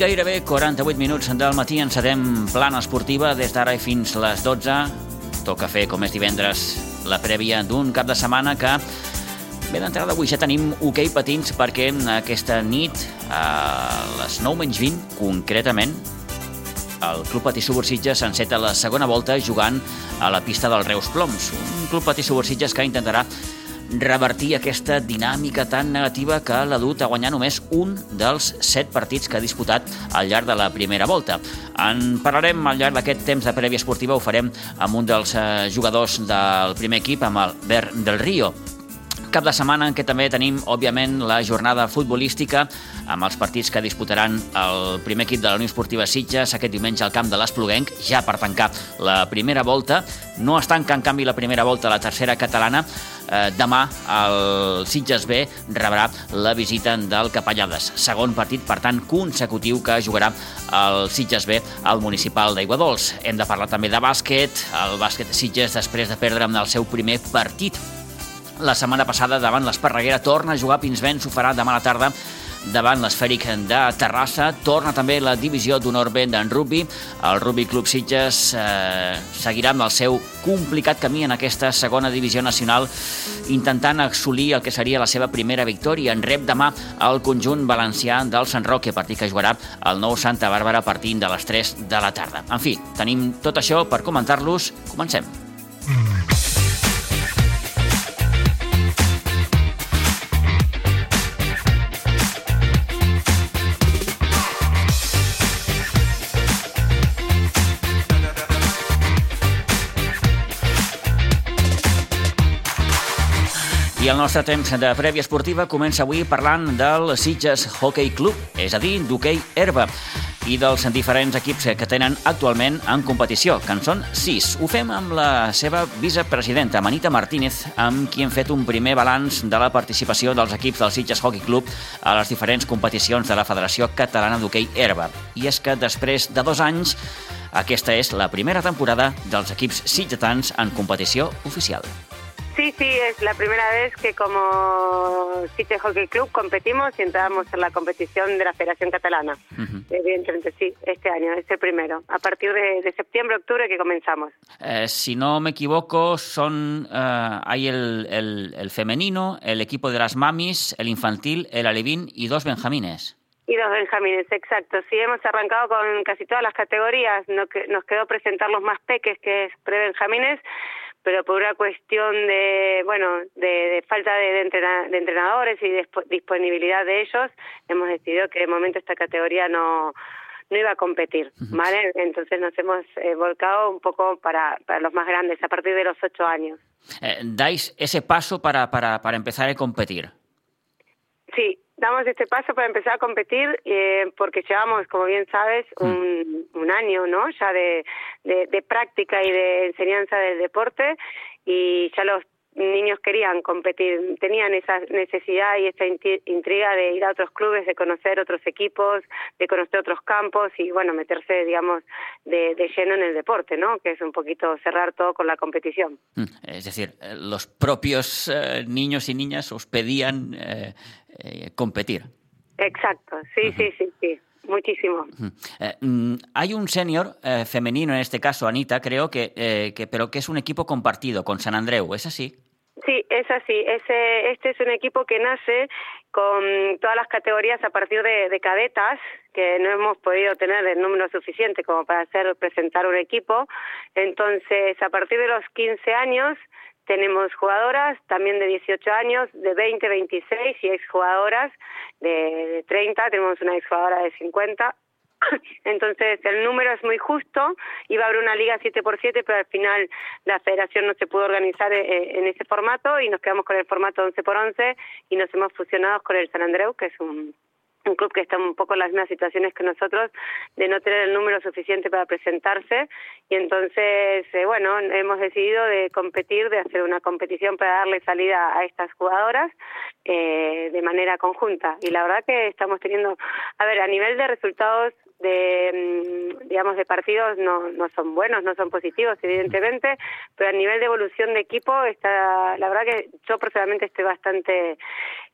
Gairebé 48 minuts del matí encetem plana esportiva des d'ara i fins les 12. Toca fer, com és divendres, la prèvia d'un cap de setmana que Bé, d'entrada avui ja tenim hoquei okay patins perquè aquesta nit, a les 9 menys 20, concretament, el Club Patí Subursitges s'enceta la segona volta jugant a la pista del Reus Ploms. Un Club Patí Subursitges que intentarà revertir aquesta dinàmica tan negativa que l'ha dut a guanyar només un dels set partits que ha disputat al llarg de la primera volta. En parlarem al llarg d'aquest temps de prèvia esportiva, ho farem amb un dels eh, jugadors del primer equip, amb el Bert del Río. Cap de setmana en què també tenim, òbviament, la jornada futbolística amb els partits que disputaran el primer equip de la Unió Esportiva Sitges aquest diumenge al camp de l'Espluguenc, ja per tancar la primera volta. No es tanca, en canvi, la primera volta a la tercera catalana. Eh, demà el Sitges B rebrà la visita del Capellades. Segon partit, per tant, consecutiu que jugarà el Sitges B al municipal d'Aiguadols. Hem de parlar també de bàsquet. El bàsquet Sitges, després de perdre el seu primer partit la setmana passada davant l'Esparreguera torna a jugar Pinsbens, ho farà demà a la tarda davant l'Esfèric de Terrassa. Torna també la divisió d'honor ben d'en rugby. El Rugby Club Sitges eh, seguirà amb el seu complicat camí en aquesta segona divisió nacional, intentant assolir el que seria la seva primera victòria. En rep demà el conjunt valencià del Sant Roque, partit que jugarà el nou Santa Bàrbara partint de les 3 de la tarda. En fi, tenim tot això per comentar-los. Comencem. Mm. I el nostre temps de prèvia esportiva comença avui parlant del Sitges Hockey Club, és a dir, d'hoquei herba, i dels diferents equips que tenen actualment en competició, que en són sis. Ho fem amb la seva vicepresidenta, Manita Martínez, amb qui hem fet un primer balanç de la participació dels equips del Sitges Hockey Club a les diferents competicions de la Federació Catalana d'Hoquei Herba. I és que després de dos anys, aquesta és la primera temporada dels equips sitgetans en competició oficial. Sí, sí, es la primera vez que como City Hockey Club competimos y entramos en la competición de la Federación Catalana. Evidentemente, sí, este año, es el primero. A partir de, de septiembre, octubre que comenzamos. Eh, si no me equivoco, son eh, hay el, el, el, femenino, el equipo de las mamis, el infantil, el alevín y dos benjamines. Y dos benjamines, exacto. Sí, hemos arrancado con casi todas las categorías. Nos quedó presentar los más peques, que es pre-benjamines, pero por una cuestión de, bueno, de, de falta de, de, entrena, de, entrenadores y de disponibilidad de ellos, hemos decidido que de momento esta categoría no no iba a competir, ¿vale? Entonces nos hemos eh, volcado un poco para, para los más grandes, a partir de los ocho años. Eh, ¿Dais ese paso para, para, para empezar a competir? Sí, damos este paso para empezar a competir eh, porque llevamos, como bien sabes, mm. un, un año ¿no? ya de, de, de, práctica y de enseñanza del deporte y ya los niños querían competir, tenían esa necesidad y esa intriga de ir a otros clubes, de conocer otros equipos, de conocer otros campos y bueno, meterse, digamos, de, de lleno en el deporte, ¿no? Que es un poquito cerrar todo con la competición. Mm, es decir, eh, los propios eh, niños y niñas os pedían eh, eh, competir. Exacto, sí, uh -huh. sí, sí, sí. Muchísimo. Eh, mm, hay un senior eh, femenino, en este caso Anita, creo que, eh, que, pero que es un equipo compartido con San Andreu, ¿es así? Sí, es así. Ese, este es un equipo que nace con todas las categorías a partir de, de cadetas, que no hemos podido tener el número suficiente como para hacer presentar un equipo. Entonces, a partir de los 15 años, tenemos jugadoras también de 18 años, de 20, 26 y exjugadoras de 30, tenemos una exjugadora de 50. Entonces el número es muy justo, iba a haber una liga 7x7, pero al final la federación no se pudo organizar eh, en ese formato y nos quedamos con el formato 11x11 y nos hemos fusionado con el San Andreu, que es un un club que está un poco en las mismas situaciones que nosotros de no tener el número suficiente para presentarse. Y entonces eh, bueno hemos decidido de competir de hacer una competición para darle salida a estas jugadoras eh, de manera conjunta. Y la verdad que estamos teniendo a ver a nivel de resultados de mm, digamos de partidos no no son buenos no son positivos evidentemente pero a nivel de evolución de equipo está la verdad que yo personalmente estoy bastante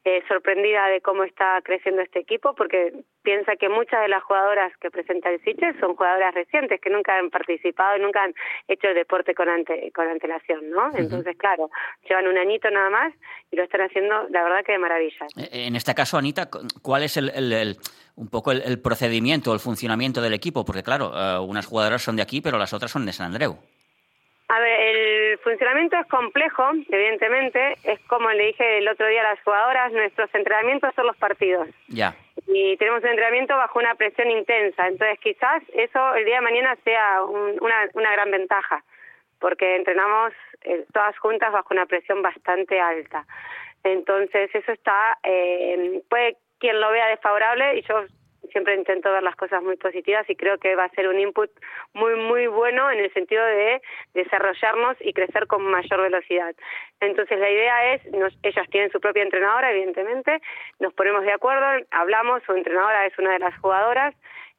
eh, sorprendida de cómo está creciendo este equipo porque piensa que muchas de las jugadoras que presenta el Siches son jugadoras recientes que nunca han participado y nunca han hecho el deporte con ante, con antelación, ¿no? Entonces, claro, llevan un añito nada más y lo están haciendo, la verdad que de maravilla. Eh, en este caso, Anita, ¿cuál es el, el, un poco el, procedimiento, el funcionamiento del equipo? Porque, claro, uh, unas jugadoras son de aquí, pero las otras son de San Andreu. A ver, el funcionamiento es complejo, evidentemente. Es como le dije el otro día a las jugadoras, nuestros entrenamientos son los partidos. Ya. Y tenemos un entrenamiento bajo una presión intensa. Entonces, quizás eso el día de mañana sea una, una gran ventaja, porque entrenamos eh, todas juntas bajo una presión bastante alta. Entonces, eso está, eh, puede quien lo vea desfavorable, y yo siempre intento ver las cosas muy positivas y creo que va a ser un input muy, muy bueno en el sentido de desarrollarnos y crecer con mayor velocidad. Entonces la idea es, nos, ellas tienen su propia entrenadora, evidentemente, nos ponemos de acuerdo, hablamos, su entrenadora es una de las jugadoras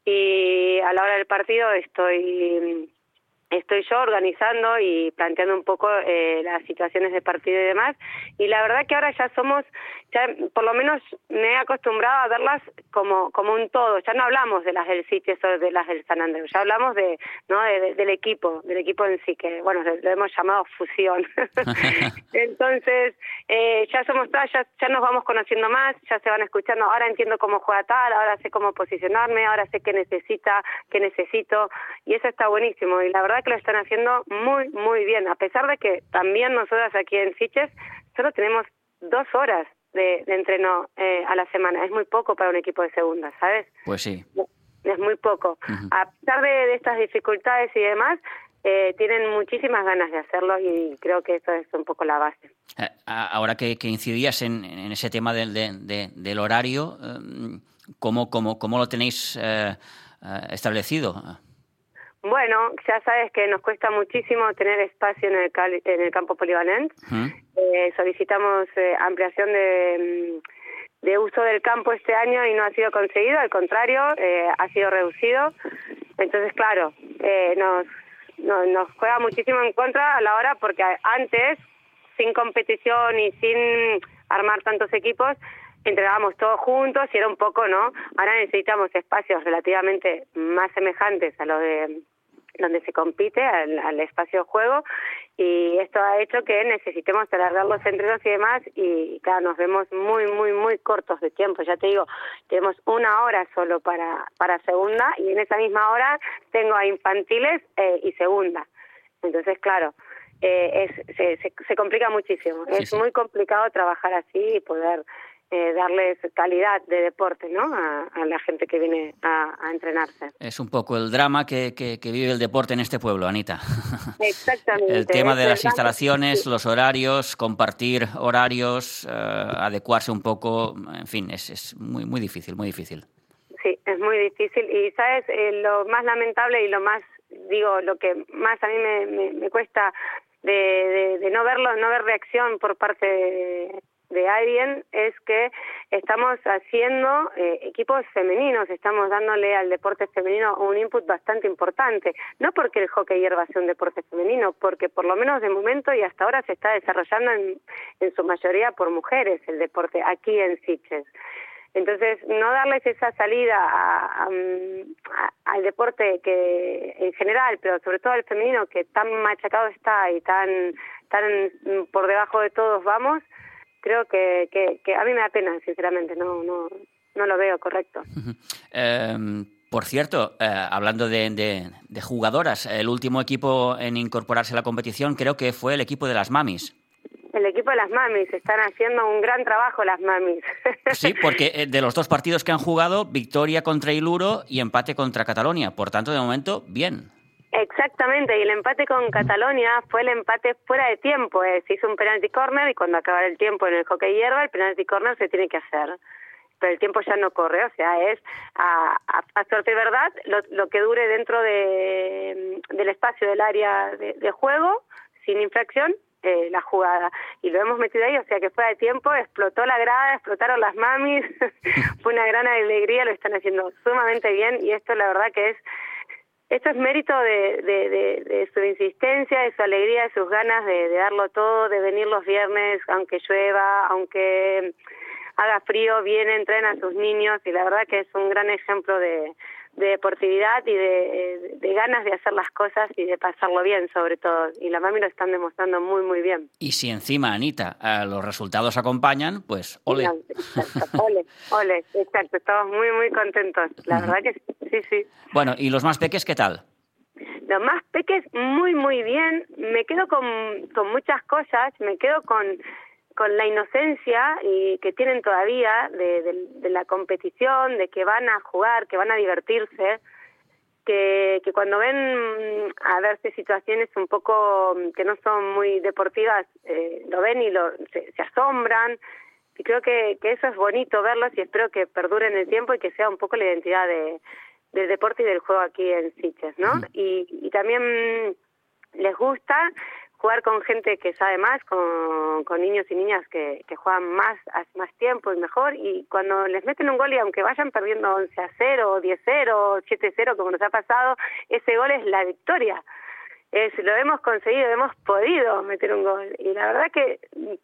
y a la hora del partido estoy estoy yo organizando y planteando un poco eh, las situaciones de partido y demás. Y la verdad que ahora ya somos, ya por lo menos me he acostumbrado a verlas como, como un todo. Ya no hablamos de las del sitio o de las del San Andrés, ya hablamos de, ¿no? del equipo, del equipo en sí, que bueno, lo hemos llamado fusión. Entonces, eh, ya somos todas, ya, ya nos vamos conociendo más, ya se van escuchando, ahora entiendo cómo juega tal, ahora sé cómo posicionarme, ahora sé qué necesita, qué necesito, y eso está buenísimo. Y la verdad que lo están haciendo muy, muy bien, a pesar de que también nosotras aquí en Siches solo tenemos dos horas de, entreno eh, a la semana. Es muy poco para un equipo de segunda, ¿sabes? Pues sí. Es muy poco. A pesar de, estas dificultades y demás, eh, tienen muchísimas ganas de hacerlo y creo que eso es un poco la base. Eh, ahora que, incidías en, ese tema del, del horario, ¿cómo, cómo, cómo lo tenéis establecido? Bueno, ya sabes que nos cuesta muchísimo tener espacio en el, en el campo polivalente. eh, solicitamos eh, ampliación de, mm, de, uso del campo este año y no ha sido conseguido, al contrario, eh, ha sido reducido. Entonces, claro, eh, nos, nos juega muchísimo en contra a la hora porque antes, sin competición y sin armar tantos equipos, entregábamos todos juntos y era un poco, ¿no? Ahora necesitamos espacios relativamente más semejantes a los de donde se compite al, espacio de juego y esto ha hecho que necesitemos alargar los entrenos y demás y claro, nos vemos muy, muy, muy cortos de tiempo. Ya te digo, tenemos una hora solo para, para segunda y en esa misma hora tengo a infantiles eh, y segunda. Entonces, claro, eh, es, se, se, complica muchísimo. es muy complicado trabajar así y poder eh, darles calidad de deporte ¿no? a, la gente que viene a, entrenarse. Es un poco el drama que, que, vive el deporte en este pueblo, Anita. Exactamente. el tema de las instalaciones, los horarios, compartir horarios, eh, adecuarse un poco, en fin, es, es muy, muy difícil, muy difícil. Sí, es muy difícil. Y, ¿sabes? Eh, lo más lamentable y lo más, digo, lo que más a mí me, me, cuesta de, de, no verlo, no ver reacción por parte de de alguien es que estamos haciendo eh, equipos femeninos, estamos dándole al deporte femenino un input bastante importante, no porque el hockey hierba sea un deporte femenino, porque por lo menos de momento y hasta ahora se está desarrollando en, en su mayoría por mujeres el deporte aquí en Sitges. Entonces, no darles esa salida a, al deporte que en general, pero sobre todo al femenino, que tan machacado está y tan, tan por debajo de todos vamos, creo que, que, a mí me da pena, sinceramente, no, no, no lo veo correcto. Em, por cierto, eh, hablando de, de, jugadoras, el último equipo en incorporarse a la competición creo que fue el equipo de las mamis. El equipo de las mamis, están haciendo un gran trabajo las mamis. Sí, porque eh, de los dos partidos que han jugado, victoria contra Iluro y empate contra Catalonia. Por tanto, de momento, bien. Exactamente, y el empate con Catalonia fue el empate fuera de tiempo, se hizo un penalty corner y cuando acaba el tiempo en el hockey hierba, el penalty corner se tiene que hacer. pero el tiempo ya no corre, o sea, es a, a, suerte verdad lo, lo, que dure dentro de, del espacio del área de, de juego, sin infracción, eh, la jugada. Y lo hemos metido ahí, o sea que fuera de tiempo, explotó la grada, explotaron las mamis, fue una gran alegría, lo están haciendo sumamente bien y esto la verdad que es esto es mérito de, de, de, de, su insistencia, de su alegría, de sus ganas de, darlo todo, de venir los viernes, aunque llueva, aunque haga frío, vienen, traen a sus niños y la verdad que es un gran ejemplo de, de deportividad y de, de, ganas de hacer las cosas y de pasarlo bien sobre todo. Y la mami lo están demostrando muy, muy bien. Y si encima, Anita, los resultados acompañan, pues ole. ole, ole, exacto. Estamos muy, muy contentos. La verdad que sí, sí. Bueno, ¿y los más peques qué tal? Los más peques muy, muy bien. Me quedo con, con muchas cosas. Me quedo con con la inocencia y que tienen todavía de, de, de, la competición, de que van a jugar, que van a divertirse, que, que cuando ven a verse situaciones un poco que no son muy deportivas, eh, lo ven y lo, se, se asombran. Y creo que, que eso es bonito verlos y espero que perdure en el tiempo y que sea un poco la identidad de, del deporte y del juego aquí en Siches, ¿no? Y, y también les gusta jugar con gente que sabe más, con, con niños y niñas que, juegan más, más tiempo y mejor, y cuando les meten un gol y aunque vayan perdiendo 11 a 0, 10 a 0, 7 a 0, como nos ha pasado, ese gol es la victoria. Es, lo hemos conseguido, hemos podido meter un gol. Y la verdad que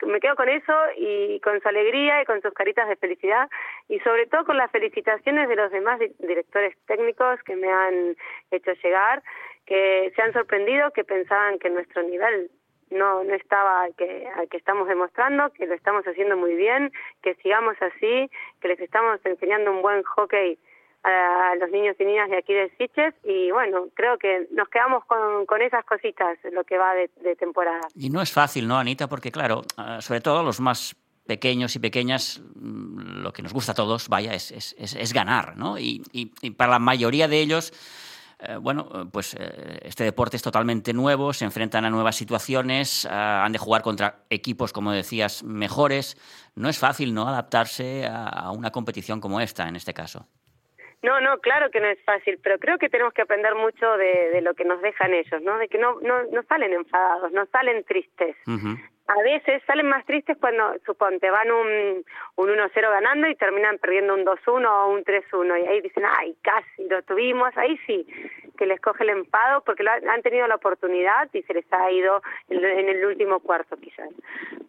me quedo con eso y con su alegría y con sus caritas de felicidad y sobre todo con las felicitaciones de los demás directores técnicos que me han hecho llegar que se han sorprendido, que pensaban que nuestro nivel no no estaba al que al que estamos demostrando, que lo estamos haciendo muy bien, que sigamos así, que les estamos enseñando un buen hockey a los niños y niñas de aquí de Siches y bueno, creo que nos quedamos con, con esas cositas lo que va de, temporada. Y no es fácil, ¿no, Anita? Porque claro, ah, sobre todo los más pequeños y pequeñas, mm, lo que nos gusta a todos, vaya, es, es, es, es ganar, ¿no? Y, y, y para la mayoría de ellos eh, bueno, pues eh, este deporte es totalmente nuevo, se enfrentan a nuevas situaciones, han de jugar contra equipos, como decías, mejores. No es fácil, ¿no?, adaptarse a, una competición como esta, en este caso. No, no, claro que no es fácil, pero creo que tenemos que aprender mucho de, de lo que nos dejan ellos, ¿no? De que no, no, no salen enfadados, no salen tristes. Uh -huh a veces salen más tristes cuando, suponte, van un, un 1-0 ganando y terminan perdiendo un 2-1 o un 3-1 y ahí dicen, ay, casi lo tuvimos, ahí sí, que les coge el enfado porque lo han, han tenido la oportunidad y se les ha ido en, en el último cuarto quizás.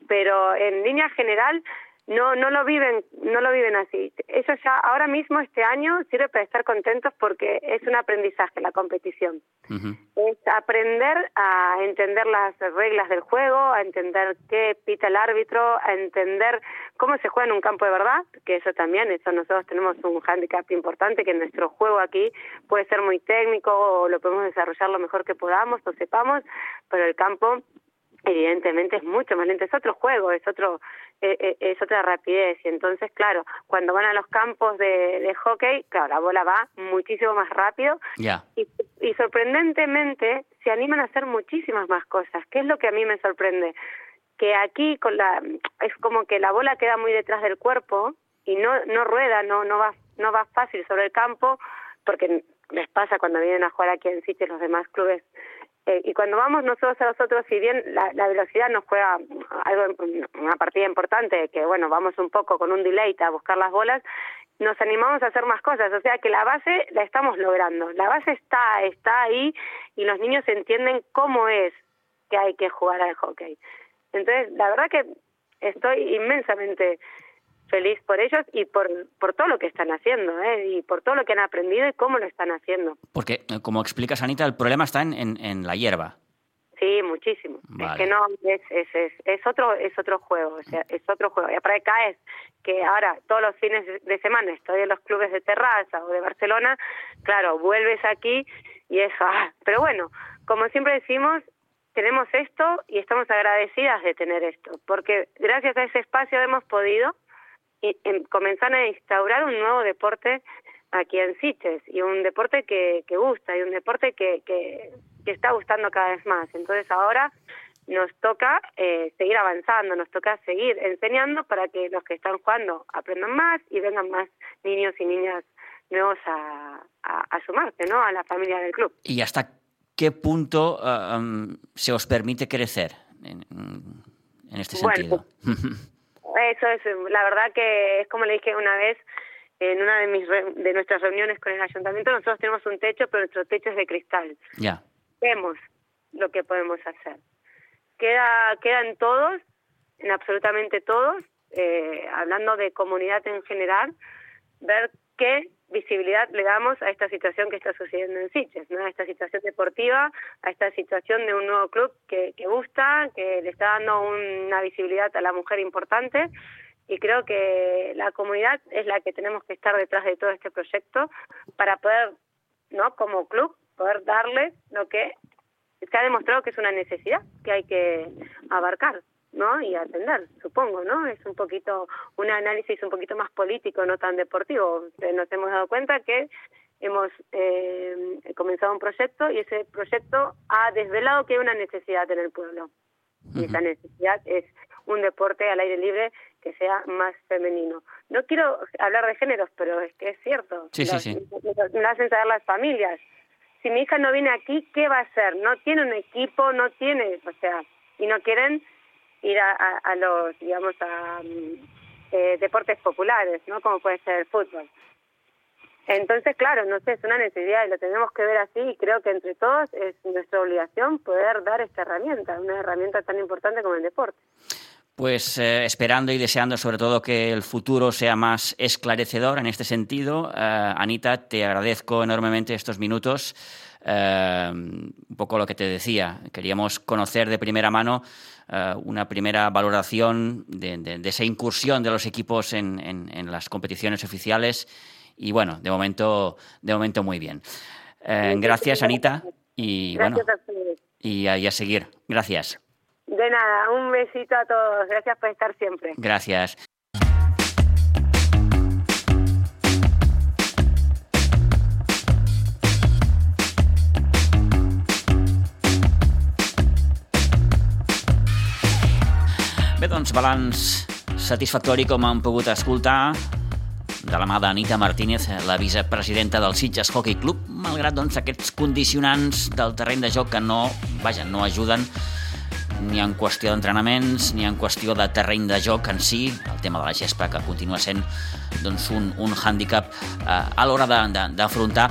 Pero en línea general no no lo viven no lo viven así eso ya ahora mismo este año sirve para estar contentos porque es un aprendizaje la competición uh -huh. es aprender a entender las reglas del juego a entender qué pita el árbitro a entender cómo se juega en un campo de verdad que eso también eso nosotros tenemos un handicap importante que nuestro juego aquí puede ser muy técnico o lo podemos desarrollar lo mejor que podamos o sepamos pero el campo evidentemente es mucho más lento, es otro juego, es otro eh, es otra rapidez y entonces claro, cuando van a los campos de, de hockey, claro, la bola va muchísimo más rápido yeah. y, y sorprendentemente se animan a hacer muchísimas más cosas, ¿qué es lo que a mí me sorprende? Que aquí con la es como que la bola queda muy detrás del cuerpo y no no rueda, no no va no va fácil sobre el campo porque les pasa cuando vienen a jugar aquí en City los demás clubes eh, y cuando vamos nosotros a los otros, si bien la, la velocidad nos juega algo, una partida importante, que bueno, vamos un poco con un delay a buscar las bolas, nos animamos a hacer más cosas, o sea que la base la estamos logrando, la base está, está ahí y los niños entienden cómo es que hay que jugar al hockey. Entonces, la verdad que estoy inmensamente feliz por ellos y por, por todo lo que están haciendo, ¿eh? y por todo lo que han aprendido y cómo lo están haciendo. Porque, eh, como explicas, Anita, el problema está en, en, en la hierba. Sí, muchísimo. Vale. Es que no, es, es, es, es, otro es otro juego, o sea, es otro juego. Y para acá es que ahora todos los fines de semana estoy en los clubes de terraza o de Barcelona, claro, vuelves aquí y eso, ah, pero bueno, como siempre decimos, tenemos esto y estamos agradecidas de tener esto, porque gracias a ese espacio hemos podido en, comenzar a instaurar un nuevo deporte aquí en Siches y un deporte que, que gusta y un deporte que, que, que está gustando cada vez más. Entonces ahora nos toca eh, seguir avanzando, nos toca seguir enseñando para que los que están jugando aprendan más y vengan más niños y niñas nuevos a, a, sumarse ¿no? a la familia del club. ¿Y hasta qué punto uh, um, se os permite crecer en, en este sentido? Eso es, la verdad que es como le dije una vez, en una de mis de nuestras reuniones con el ayuntamiento, nosotros tenemos un techo, pero nuestro techo es de cristal. Ya. Vemos lo que podemos hacer queda, quedan todos, en absolutamente todos, eh, hablando de comunidad en general, ver qué visibilidad le damos a esta situación que está sucediendo en Sitges, ¿no? a esta situación deportiva, a esta situación de un nuevo club que, que gusta, que le está dando una visibilidad a la mujer importante y creo que la comunidad es la que tenemos que estar detrás de todo este proyecto para poder, ¿no? como club, poder darle lo que se ha demostrado que es una necesidad que hay que abarcar. ¿No? y atender, supongo, ¿no? Es un poquito un análisis un poquito más político, no tan deportivo. Nos hemos dado cuenta que hemos eh, comenzado un proyecto y ese proyecto ha desvelado que hay una necesidad en el pueblo. Y esa necesidad es un deporte al aire libre que sea más femenino. No quiero hablar de géneros, pero es que es cierto. Sí, sí, sí. Me hacen saber las familias si mi hija no viene aquí, ¿qué va a hacer? No tiene un equipo, no tiene, o sea, y no quieren ir a, a, los, digamos, a mm, eh, deportes populares, ¿no? Como puede ser el fútbol. Entonces, claro, no sé, es una necesidad y lo tenemos que ver así y creo que entre todos es nuestra obligación poder dar esta herramienta, una herramienta tan importante como el deporte. Pues eh, esperando y deseando sobre todo que el futuro sea más esclarecedor en este sentido. Eh, Anita, te agradezco enormemente estos minutos. Eh, un poco lo que te decía, queríamos conocer de primera mano una primera valoración de, esa incursión de los equipos en, las competiciones oficiales y bueno, de momento, de momento muy bien. gracias, Anita, y bueno, y a seguir. Gracias. De nada, un besito a todos. Gracias por estar siempre. Gracias. Bé, doncs, balanç satisfactori com han pogut escoltar. De la mà d'Anita Martínez, la vicepresidenta del Sitges Hockey Club, malgrat doncs, aquests condicionants del terreny de joc que no, vaja, no ajuden ni en qüestió d'entrenaments, ni en qüestió de terreny de joc en si, el tema de la gespa que continua sent doncs, un, un hàndicap eh, a l'hora d'afrontar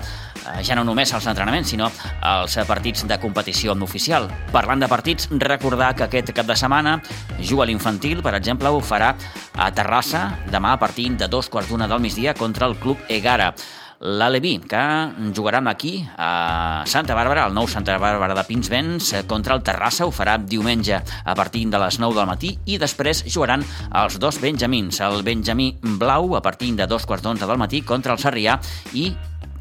ja no només els entrenaments, sinó els partits de competició oficial. Parlant de partits, recordar que aquest cap de setmana juga l'infantil, per exemple, ho farà a Terrassa demà a partir de dos quarts d'una del migdia contra el Club Egara l'Aleví, que jugaran aquí a Santa Bàrbara, al nou Santa Bàrbara de Pinsbens, eh, contra el Terrassa, ho farà diumenge a partir de les 9 del matí i després jugaran els dos Benjamins, el Benjamí Blau a partir de dos quarts d'onze del matí contra el Sarrià i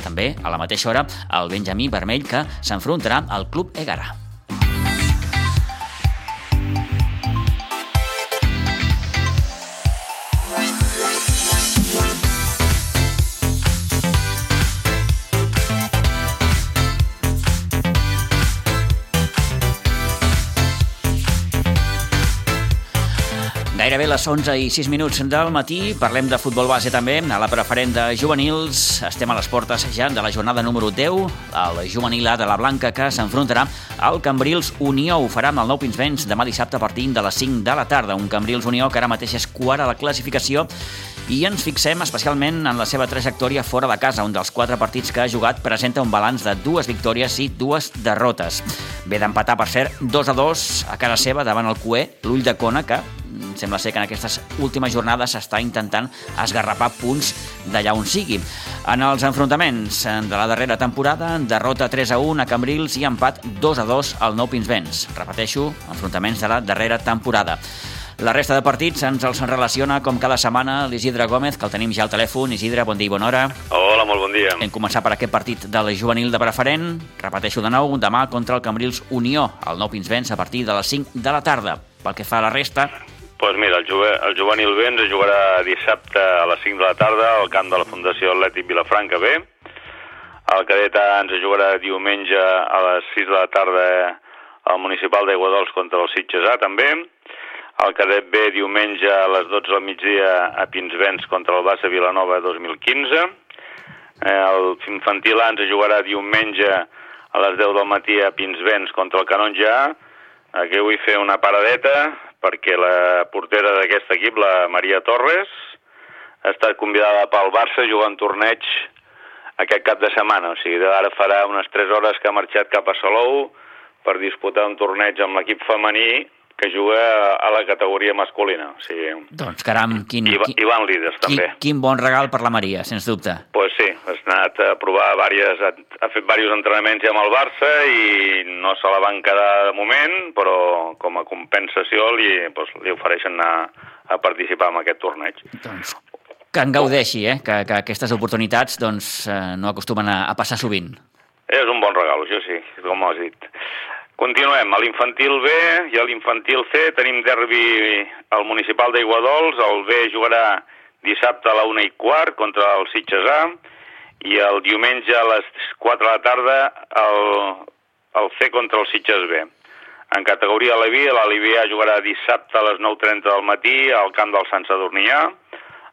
també a la mateixa hora el Benjamí Vermell que s'enfrontarà al Club Egara. Gairebé les 11 i 6 minuts del matí. Parlem de futbol base també, a la preferent de juvenils. Estem a les portes ja de la jornada número 10. El juvenil A de la Blanca que s'enfrontarà al Cambrils Unió. Ho farà amb el nou Pinsbens demà dissabte a partir de les 5 de la tarda. Un Cambrils Unió que ara mateix és quart a la classificació i ens fixem especialment en la seva trajectòria fora de casa. Un dels quatre partits que ha jugat presenta un balanç de dues victòries i dues derrotes. Ve d'empatar, per cert, 2 a 2 a casa seva davant el Cué, l'Ull de Cona, que sembla ser que en aquestes últimes jornades s'està intentant esgarrapar punts d'allà on sigui. En els enfrontaments de la darrera temporada, derrota 3 a 1 a Cambrils i empat 2 a 2 al Nou Pinsbens. Repeteixo, enfrontaments de la darrera temporada. La resta de partits ens els relaciona com cada setmana l'Isidre Gómez, que el tenim ja al telèfon. Isidre, bon dia i bona hora. Hola, molt bon dia. Hem començat per aquest partit de la juvenil de preferent. Repeteixo de nou, demà contra el Cambrils Unió, al Nou Pinsbens, a partir de les 5 de la tarda. Pel que fa a la resta, pues mira, el, juve, el juvenil B ens jugarà dissabte a les 5 de la tarda al camp de la Fundació Atlètic Vilafranca B. El cadet A ens jugarà diumenge a les 6 de la tarda el municipal d'Aiguadols contra el Sitges A també, el cadet B diumenge a les 12 del migdia a Pinsbens contra el Bassa Vilanova 2015, eh, el infantil A ens jugarà diumenge a les 10 del matí a Pinsbens contra el Canonja A, aquí vull fer una paradeta perquè la portera d'aquest equip, la Maria Torres, ha estat convidada pel Barça a jugar un torneig aquest cap de setmana. O sigui, ara farà unes 3 hores que ha marxat cap a Salou per disputar un torneig amb l'equip femení que juga a la categoria masculina. O sigui, Doncs caram, quin, i, quin, i van líders, quin, també. quin bon regal per la Maria, sens dubte. Pues sí, has anat a provar diverses, ha, fet diversos entrenaments ja amb el Barça i no se la van quedar de moment, però com a compensació li, pues, li ofereixen anar a participar en aquest torneig. Doncs que en gaudeixi, eh? que, que aquestes oportunitats doncs, eh, no acostumen a, a passar sovint. És un bon regal, això sí, com has dit. Continuem, a l'infantil B i a l'infantil C tenim derbi al municipal d'Aiguadols, el B jugarà dissabte a la una i quart contra el Sitges A. I el diumenge a les 4 de la tarda el, el C contra el Sitges B. En categoria Levi, l'Alivi A jugarà dissabte a les 9.30 del matí al camp del Sant Sadurnià,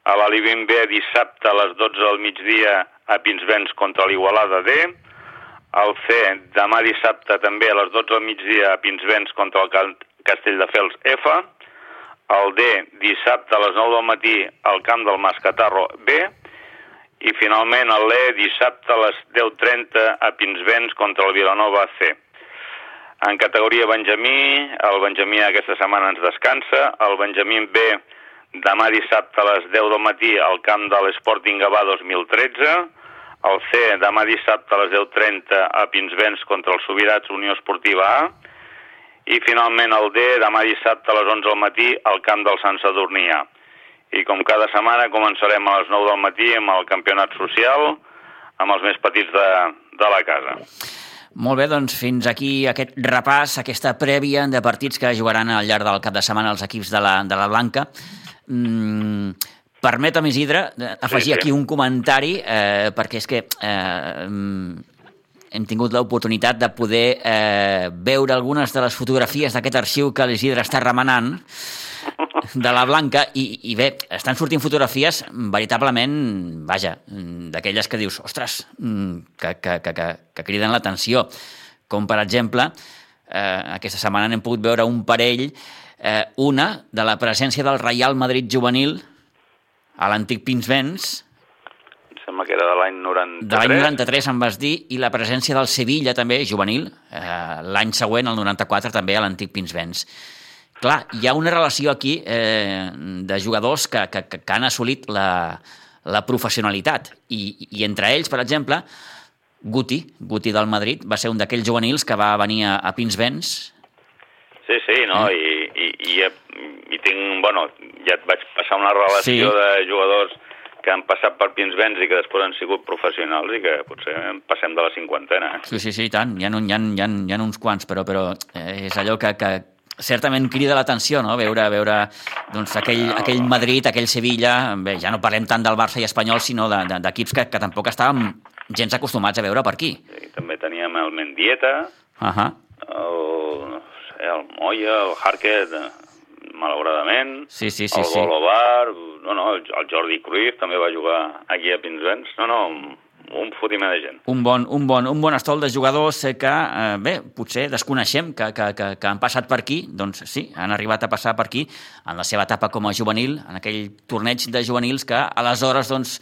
a. l'Alivim B dissabte a les 12 del migdia a Pinsbens contra l'Igualada D, el C demà dissabte també a les 12 del migdia a Pinsbens contra el Castelldefels F, el D dissabte a les 9 del matí al camp del Mascatarro B, i finalment el l'E dissabte a les 10.30 a Pinsbens contra el Vilanova C. En categoria Benjamí, el Benjamí aquesta setmana ens descansa, el Benjamí B demà dissabte a les 10 del matí al camp de l'Sporting Gavà 2013, el C demà dissabte a les 10.30 a Pinsbens contra el Subirats Unió Esportiva A, i finalment el D demà dissabte a les 11 del matí al camp del Sant Sadurní A. I com cada setmana començarem a les 9 del matí amb el campionat social amb els més petits de, de la casa. Molt bé, doncs fins aquí aquest repàs, aquesta prèvia de partits que jugaran al llarg del cap de setmana els equips de la, de la Blanca. Mm, permetem, Isidre, afegir sí. aquí un comentari, eh, perquè és que eh, mm, hem tingut l'oportunitat de poder eh, veure algunes de les fotografies d'aquest arxiu que l'Isidre està remenant de la Blanca i, i bé, estan sortint fotografies veritablement, vaja, d'aquelles que dius, ostres, mm, que, que, que, que, que criden l'atenció. Com, per exemple, eh, aquesta setmana n'hem pogut veure un parell, eh, una de la presència del Real Madrid juvenil a l'antic Pinsbens, Em sembla que era de l'any 93. de l'any 93 em vas dir, i la presència del Sevilla també, juvenil, eh, l'any següent, el 94, també a l'antic Pinsbens. Clar, hi ha una relació aquí eh, de jugadors que, que, que han assolit la, la professionalitat. I, I entre ells, per exemple, Guti, Guti del Madrid, va ser un d'aquells juvenils que va venir a, a Pinsbens. Sí, sí, no? Eh? I, i, i, i tinc, bueno, ja et vaig passar una relació Sí. de jugadors que han passat per Pinsbens i que després han sigut professionals i que potser passem de la cinquantena. eh? Sí, sí, sí, i tant. Hi ha, hi ha, hi ha, hi ha uns quants, però, però eh, és allò que, que certament crida l'atenció, no? Veure, veure doncs, aquell, aquell Madrid, aquell Sevilla... Bé, ja no parlem tant del Barça i Espanyol, sinó de- de- d'equips que, que tampoc estàvem gens acostumats a veure per aquí. I també teníem el Mendieta, Uh -huh. el, no sé, el Moya, el Harket, malauradament, Sí, sí, sí, el sí. Golobar, no, no, el, Jordi Cruyff també va jugar aquí a Pinsbens. No, no, un, fotimer de gent. Un bon, un, bon, un bon estol de jugadors que, eh, bé, potser desconeixem que, que, que, que han passat per aquí, doncs sí, han arribat a passar per aquí en la seva etapa com a juvenil, en aquell torneig de juvenils que aleshores doncs,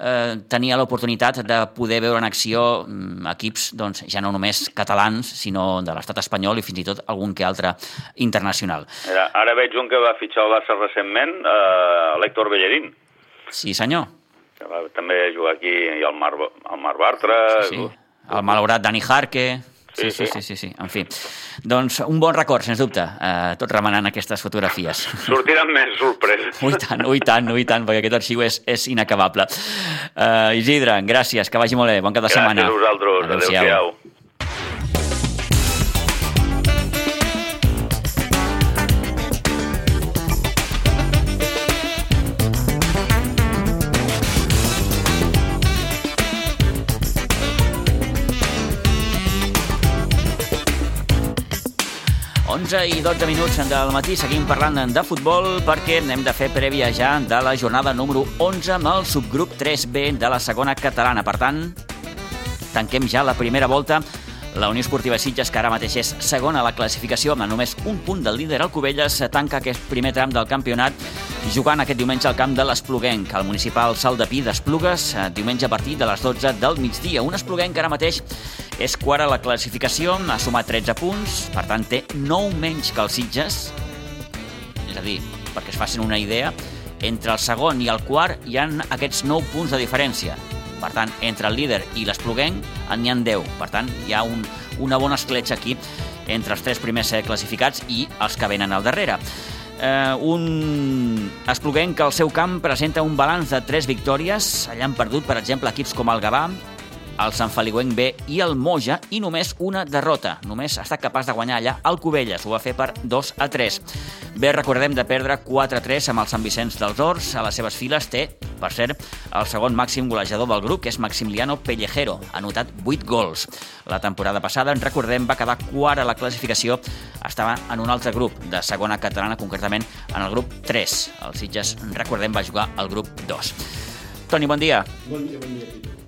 eh, tenia l'oportunitat de poder veure en acció mm, equips doncs, ja no només catalans, sinó de l'estat espanyol i fins i tot algun que altre internacional. Mira, ara veig un que va fitxar el Barça recentment, eh, l'Héctor Bellerín, Sí, senyor. que va també jugar aquí i el Mar, el Mar Bartra. Sí, sí. El malaurat Dani Jarque... Sí, sí, sí, sí, sí, en fi. Doncs un bon record, sens dubte, eh, tot remenant aquestes fotografies. Sortiran més sorpreses. Ui tant, ui tant, ui tant, perquè aquest arxiu és, és inacabable. Uh, Isidre, gràcies, que vagi molt bé, bon cap de Gràcies setmana. a vosaltres. Adéu-siau. Adéu-siau. 11 i 12 minuts del matí seguim parlant de futbol perquè hem de fer prèvia ja de la jornada número 11 amb el subgrup 3B de la segona catalana. Per tant, tanquem ja la primera volta la Unió Esportiva Sitges, que ara mateix és segona a la classificació amb només un punt del líder, el Cubelles tanca aquest primer tram del campionat jugant aquest diumenge al camp de l'Espluguenc, al municipal Salt de Pi d'Esplugues, eh, diumenge a partir de les 12 del migdia. Un Espluguenc que ara mateix és quart a la classificació, ha sumat 13 punts, per tant té 9 menys que els Sitges, és a dir, perquè es facin una idea, entre el segon i el quart hi han aquests 9 punts de diferència. Per tant, entre el líder i l'Espluguenc n'hi ha 10. Per tant, hi ha un, una bona escletxa aquí entre els tres primers classificats i els que venen al darrere. Eh, un Espluguenc que al seu camp presenta un balanç de tres victòries. Allà han perdut, per exemple, equips com el Gavà, el Sant Feliuenc B i el Moja i només una derrota. Només ha estat capaç de guanyar allà el Cubelles, ho va fer per 2 a 3. Bé, recordem de perdre 4 a 3 amb el Sant Vicenç dels Horts. A les seves files té, per cert, el segon màxim golejador del grup, que és Maximiliano Pellejero. Ha anotat 8 gols. La temporada passada, en recordem, va quedar quart a la classificació. Estava en un altre grup de segona catalana, concretament en el grup 3. El Sitges, recordem, va jugar al grup 2. Toni, bon dia. Bon dia, bon dia.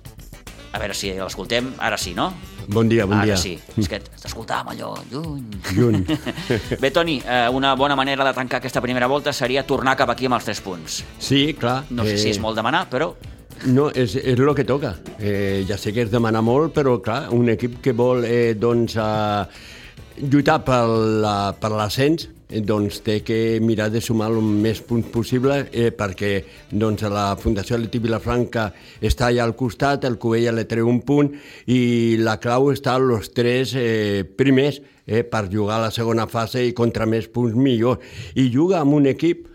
A veure si l'escoltem, ara sí, no? Bon dia, bon ara dia. sí, és que t'escoltàvem allò lluny. Lluny. Bé, Toni, eh, una bona manera de tancar aquesta primera volta seria tornar cap aquí amb els tres punts. Sí, clar. No sé si és molt demanar, però No, és, és el que toca. Eh, ja sé que és demanar molt, però clar, un equip que vol eh, doncs, eh, lluitar per la- per l'ascens eh, doncs té que mirar de sumar el més punts possible eh, perquè doncs, la Fundació Leti Vilafranca està allà al costat, el Covella le treu un punt i la clau està als tres eh, primers eh, per jugar a la segona fase i contra més punts millor. I juga amb un equip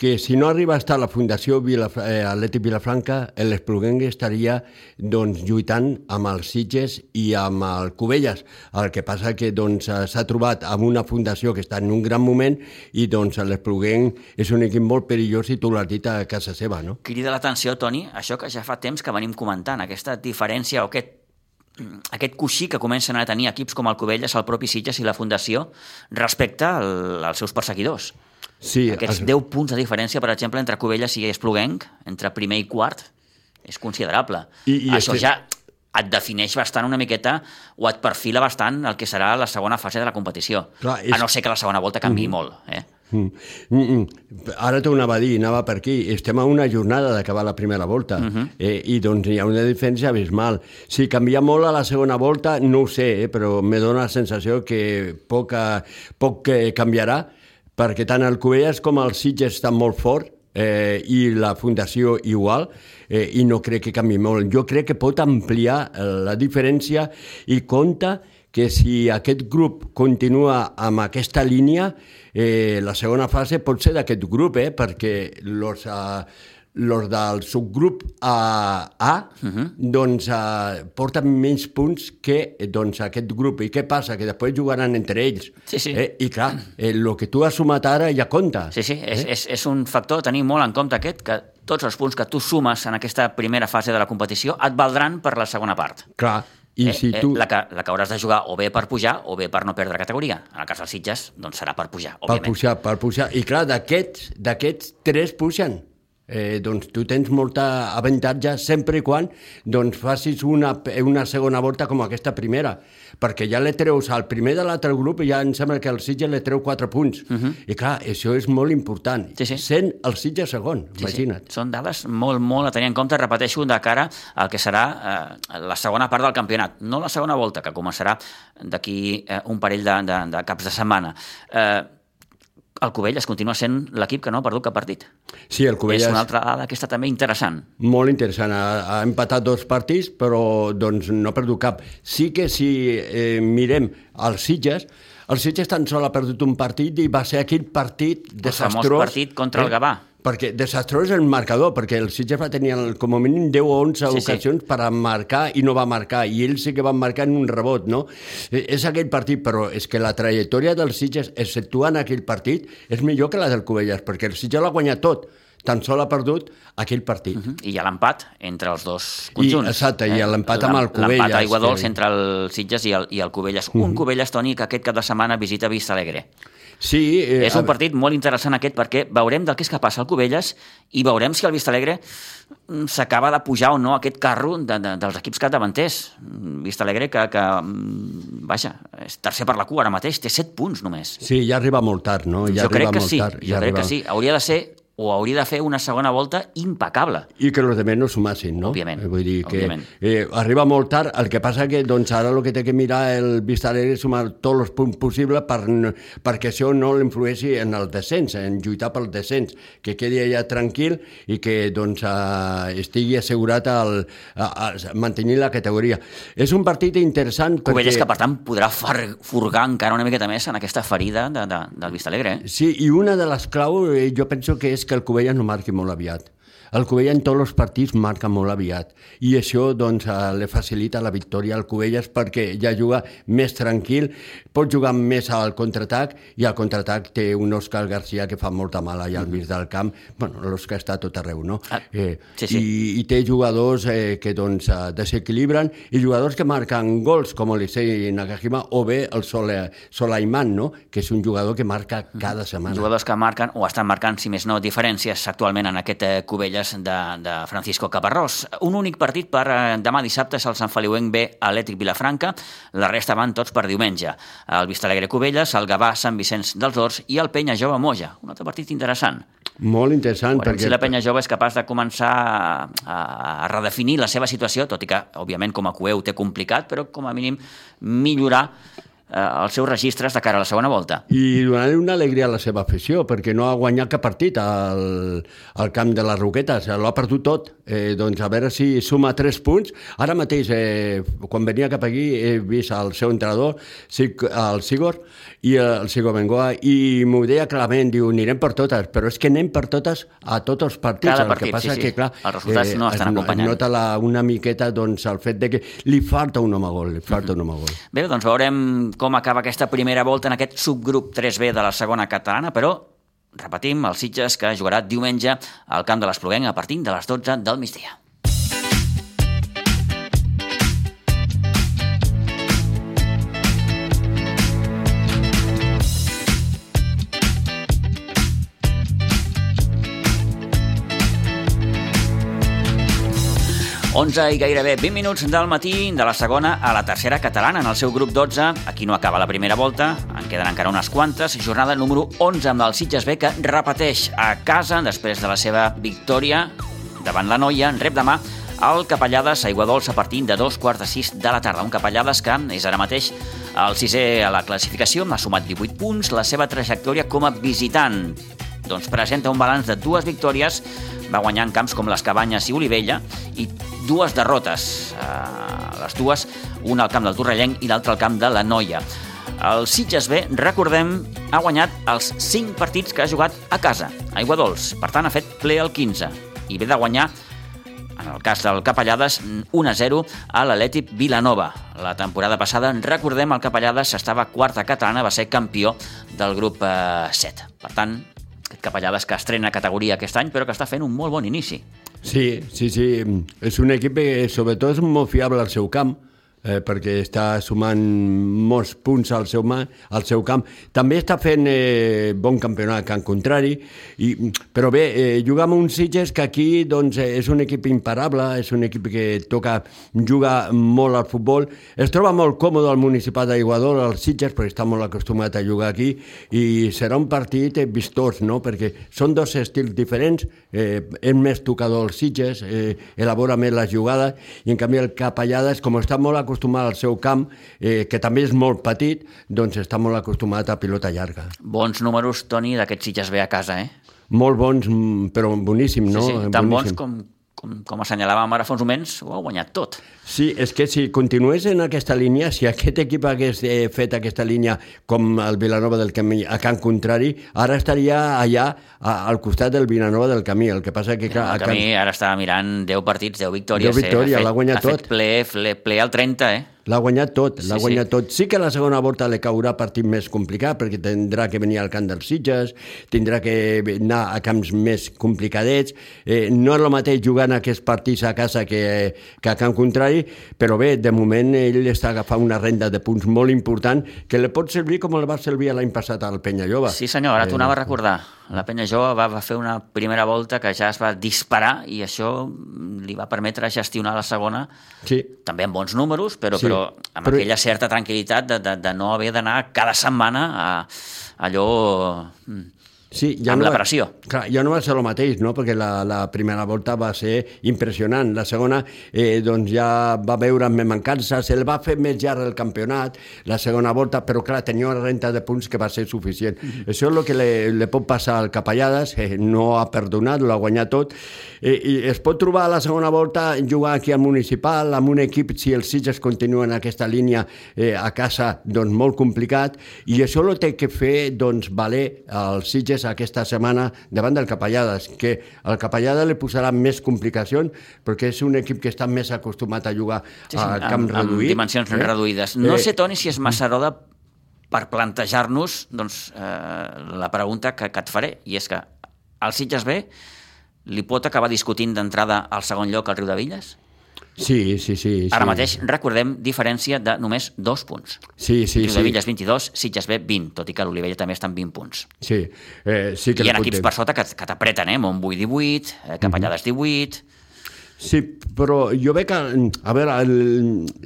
que si no arriba a estar la Fundació Vilaf eh, Atlètic Vilafranca, l'Espluguenc estaria doncs, lluitant amb els Sitges i amb el Cubelles. El que passa que doncs, eh, s'ha trobat amb una fundació que està en un gran moment i doncs, l'Espluguenc és un equip molt perillós i dit a casa seva, no? crida l'atenció, Toni, això que ja fa temps que venim comentant, aquesta diferència o aquest aquest coixí que comencen a tenir equips com el Cubelles, el propi Sitges i la Fundació respecte al, als seus perseguidors. Sí, Aquests es- 10 punts de diferència, per exemple, entre Cubelles i Espluguenc, entre primer i quart, és considerable. I- i Això este- ja et defineix bastant una miqueta o et perfila bastant el que serà la segona fase de la competició. Clar, és- A no ser que la segona volta canvi molt. Eh? Mm. Mm -mm. Ara t'ho anava a dir, anava per aquí. Estem a una jornada d'acabar la primera volta uh -huh. eh, i doncs hi ha una diferència abismal. Si canvia molt a la segona volta, no ho sé, eh, però me dóna la sensació que poc, eh, poc eh, canviarà perquè tant el Covelles com el Sitges estan molt fort eh, i la Fundació igual, eh, i no crec que canvi molt. Jo crec que pot ampliar eh, la diferència i compta que si aquest grup continua amb aquesta línia, eh, la segona fase pot ser d'aquest grup, eh, perquè los, uh, los del subgrup A, A uh -huh. doncs uh, porten menys punts que eh, doncs, aquest grup. I què passa? Que després jugaran entre ells. Sí, sí. Eh? I clar, el eh, que tu has sumat ara ja compta. Sí, sí, és, és, és un factor a tenir molt en compte aquest, que tots els punts que tu sumes en aquesta primera fase de la competició et valdran per la segona part. Clar, i eh, si tu... eh, la, que, la que hauràs de jugar o bé per pujar o bé per no perdre categoria. En el cas dels Sitges, doncs serà per pujar, Per òbviament. pujar, per pujar. I clar, d'aquests, d'aquests tres pugen. Eh, doncs tu tens molta avantatge sempre i quan doncs, facis una, una segona volta com aquesta primera, perquè ja le treus al primer de l'altre grup i ja em sembla que el Sitges le treu 4 punts. Uh -huh. I clar, això és molt important. Mhm. Sí, sí. Sent el Sitges segon, Sí, imagina't. Sí. Són dades molt, molt a tenir en compte, repeteixo, de cara al que serà eh, la segona part del campionat. No la segona volta, que començarà d'aquí eh, un parell de, de, de caps de setmana. Eh, el Covelles continua sent l'equip que no ha perdut cap partit. Sí, el Covelles... És una altra dada que està també interessant. Molt interessant. Ha, ha empatat dos partits, però doncs, no ha perdut cap. Sí que si eh, mirem els Sitges, el Sitges tan sol ha perdut un partit i va ser aquell partit famós desastrós. partit contra el Gavà. Perquè desastrós el marcador, perquè el Sitges va tenir el, com a mínim 10 o 11 Sí, sí. ocasions per a marcar i no va marcar, i ells sí que van marcar en un rebot, no? Eh, És aquell partit, però és que la trajectòria del Sitges, exceptuant aquell partit, és millor que la del Covelles, perquè el Sitges l'ha guanyat tot, tan sol ha perdut aquell partit. Uh -huh. I hi ha l'empat entre els dos I, conjunts. eh? exacte, i l'empat amb el Cubelles, L'empat a Aigua Dols que- entre el Sitges i el, i el Cubelles. Uh -huh. Un Cubelles, Toni, que aquest cap de setmana visita Vista Alegre. Sí, eh, És un partit molt interessant aquest perquè veurem del que és capaç el Cubelles i veurem si el Vista Alegre mm, s'acaba de pujar o no aquest carro de, de, dels equips capdavanters. Mm, Vista Alegre que, que, mm, vaja, és tercer per la cua ara mateix, té 7 punts només. Sí, ja arriba molt tard, no? Ja jo crec arriba que molt sí, tard, jo ja crec arriba... que sí. Hauria de ser o hauria de fer una segona volta impecable. I que els altres no sumassin, no? Òbviament, Eh, Vull dir que òbviament. eh, arriba molt tard, el que passa que doncs, ara el que té que mirar el Vista Alegre és sumar tots els punts possibles per, perquè això no l'influeixi en el descens, en lluitar pel descens, que quedi allà tranquil i que doncs, eh, estigui assegurat al, a, a mantenir la categoria. És un partit interessant perquè... Cubelles que, per tant, podrà furgar encara una miqueta més en aquesta ferida de, de, del Vista Alegre. Eh? Sí, i una de les clau eh, jo penso que és que el Covella no marqui molt aviat. El Covella en tots els partits marca molt aviat i això doncs, eh, li facilita la victòria al Covelles perquè ja juga més tranquil, pot jugar més al contraatac i al contraatac té un Òscar Garcia que fa molta mala allà al mig del camp. bueno, l'Òscar està a tot arreu, no? Ah, sí, sí. I, I té jugadors eh, que doncs, eh, desequilibren i jugadors que marquen gols com l'Issei Nakajima o bé el Sole, Solaiman, no? que és un jugador que marca cada setmana. Jugadors que marquen o estan marcant, si més no, diferències actualment en aquest eh, Cubelles de, de Francisco Caparrós. Un únic partit per eh, demà dissabte és el Sant Feliuenc B Atlètic Vilafranca, la resta van tots per diumenge. El Vistalegre Cubelles, el Gavà Sant Vicenç dels Horts i el Penya Jove Moja. Un altre partit interessant. Molt interessant. Veurem perquè... si la penya jove és capaç de començar a, a redefinir la seva situació, tot i que, òbviament, com a coeu ho té complicat, però com a mínim millorar els seus registres de cara a la segona volta. I donar-li una alegria a la seva afició, perquè no ha guanyat cap partit al, al camp de les Roquetes, l'ho ha perdut tot. Eh, doncs a veure si suma tres punts. Ara mateix, eh, quan venia cap aquí, he vist el seu entrenador, el Sigor, i el Sigor Bengoa, i m'ho deia clarament, diu, anirem per totes, però és que anem per totes a tots els partits. Cada el partit, que passa sí, sí. que, clar, Els resultats no estan es, acompanyant. Nota la, una miqueta doncs, el fet de que li falta un home gol, li falta un home gol. Bé, doncs veurem com acaba aquesta primera volta en aquest subgrup 3B de la segona catalana, però repetim, el Sitges que jugarà diumenge al camp de l'Espluguenc a partir de les 12 del migdia. Onze i gairebé 20 minuts del matí de la segona a la tercera catalana en el seu grup 12. Aquí no acaba la primera volta, en queden encara unes quantes. Jornada número 11 amb el Sitges B que repeteix a casa després de la seva victòria davant la noia. Rep demà el Capellades a Iguadols a partir de dos quarts de sis de la tarda. Un Capellades que és ara mateix el sisè a la classificació, ha sumat 18 punts. La seva trajectòria com a visitant doncs presenta un balanç de dues victòries, va guanyar en camps com les Cabanyes i Olivella, i dues derrotes, eh, les dues, una al camp del Torrellenc i l'altra al camp de la Noia. El Sitges B, recordem, ha guanyat els 5 partits que ha jugat a casa, a Iguadols. Per tant, ha fet ple el 15 i ve de guanyar en el cas del Capellades, 1-0 a l'Atlètic Vilanova. La temporada passada, recordem, el Capellades estava quarta catalana, va ser campió del grup eh, 7. Per tant, Capellades que estrena categoria aquest any, però que està fent un molt bon inici. Sí, sí, sí. És un equip que sobretot és molt fiable al seu camp, eh, perquè està sumant molts punts al seu, mà, al seu camp. També està fent eh, bon campionat Can Contrari, i, però bé, eh, juga amb uns Sitges que aquí doncs, eh, és un equip imparable, és un equip que toca, juga molt al futbol, es troba molt còmode al municipal d'Aiguador, als Sitges, perquè està molt acostumat a jugar aquí, i serà un partit eh, vistós, no? perquè són dos estils diferents, eh, és més tocador els Sitges, eh, elabora més les jugades, i en canvi el Capellades, com està molt acostumat al seu camp, eh, que també és molt petit, doncs està molt acostumat a pilota llarga. Bons números, Toni, d'aquests Sitges B a casa, eh? Molt bons, mm, però boníssim, no? sí, sí, tan bons Boníssim. com, com, com assenyalàvem ara fa uns moments, ho ha guanyat tot. Sí, és que si continués en aquesta línia, si aquest equip hagués eh, fet aquesta línia com el Vilanova del Camí a Can Contrari, ara estaria allà a, al costat del Vilanova del Camí. El que passa que... clar, El a Can- camí ara està mirant 10 partits, 10 victòries. 10 victòries, eh? Ha fet- l'ha guanyat ha fet tot. ple, ple, ple al 30, eh? L'ha guanyat tot, l'ha Sí, sí. guanyat tot. Sí que la segona volta li caurà partit més complicat perquè tindrà que venir al camp dels Sitges, tindrà que anar a camps més complicadets. Eh, no és el mateix jugant aquests partits a casa que, que a camp contrari, però bé, de moment ell està agafant una renda de punts molt important que li pot servir com el va servir l'any passat al Penyalloba. Sí, senyor, ara Eh, t'ho anava a recordar. La penya jove va, va fer una primera volta que ja es va disparar i això li va permetre gestionar la segona Sí, també amb bons números, però, Sí, però amb però- aquella certa tranquil·litat de, de, de no haver d'anar cada setmana a allò... Sí, ja Amb no la va- pressió. Clar, ja no va ser el mateix, no? perquè la, la primera volta va ser impressionant. La segona eh, doncs ja va veure més mancances, el va fer més llarg el campionat, la segona volta, però clar, tenia una renta de punts que va ser suficient. Mm -hmm. Això és el que le, le pot passar al Capellades, eh, no ha perdonat, l'ha guanyat tot, eh, i es pot trobar a la segona volta jugar aquí al municipal, amb un equip, si els Sitges continuen aquesta línia eh, a casa, doncs molt complicat, i això lo té que fer, doncs, valer als Sitges aquesta setmana davant del Capellades, que al Capellades li posarà més complicacions, perquè és un equip que està més acostumat a jugar Sí, sí, a amb, camp amb reduït. dimensions reduïdes. No Eh, sé, Toni, si és massa d'hora per plantejar-nos doncs, eh, la pregunta que, que et faré, i és que el Sitges B li pot acabar discutint d'entrada al segon lloc al Riu de Villes? Sí, sí, sí. Ara sí. mateix, recordem, diferència de només dos punts. Sí, sí, Riu sí. de Villes 22, Sitges B 20, tot i que l'Olivella també està en 20 punts. Sí, eh, sí que Hi li ha equips per sota que, que t'apreten, eh? Montbui 18, eh, Capellades 18... Sí, però jo veig que... A veure, el,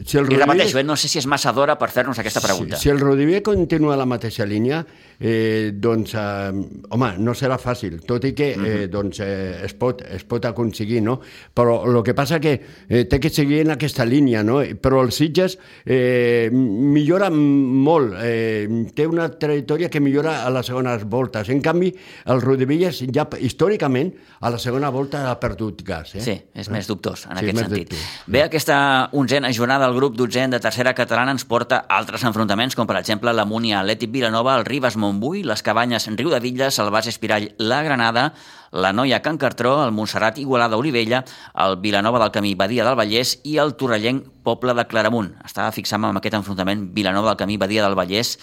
si el I Rodríguez- repeteixo, eh? no sé si és massa d'hora per fer-nos aquesta pregunta. Si, si el Rodiver continua la mateixa línia, eh, doncs, eh, home, no serà fàcil, tot i que eh, doncs, eh, es, pot, es pot aconseguir, no? Però el que passa que eh, té que seguir en aquesta línia, no? Però el Sitges eh, millora molt, eh, té una trajectòria que millora a les segones voltes. En canvi, el Rodivelles ja històricament a la segona volta ha perdut gas. Eh? Sí, és més dubtós en Sí, aquest sentit. dubtós. Bé, aquesta onzena jornada del grup dotzent de tercera catalana ens porta altres enfrontaments, com per exemple la Múnia Atlètic Vilanova, el Ribes Montbui, les Cabanyes Riu de Villes, el Bas Espirall La Granada, la Noia Can Cartró, el Montserrat Igualada Olivella, el Vilanova del Camí Badia del Vallès i el Torrellenc Poble de Claramunt. Estava fixant amb aquest enfrontament Vilanova del Camí Badia del Vallès,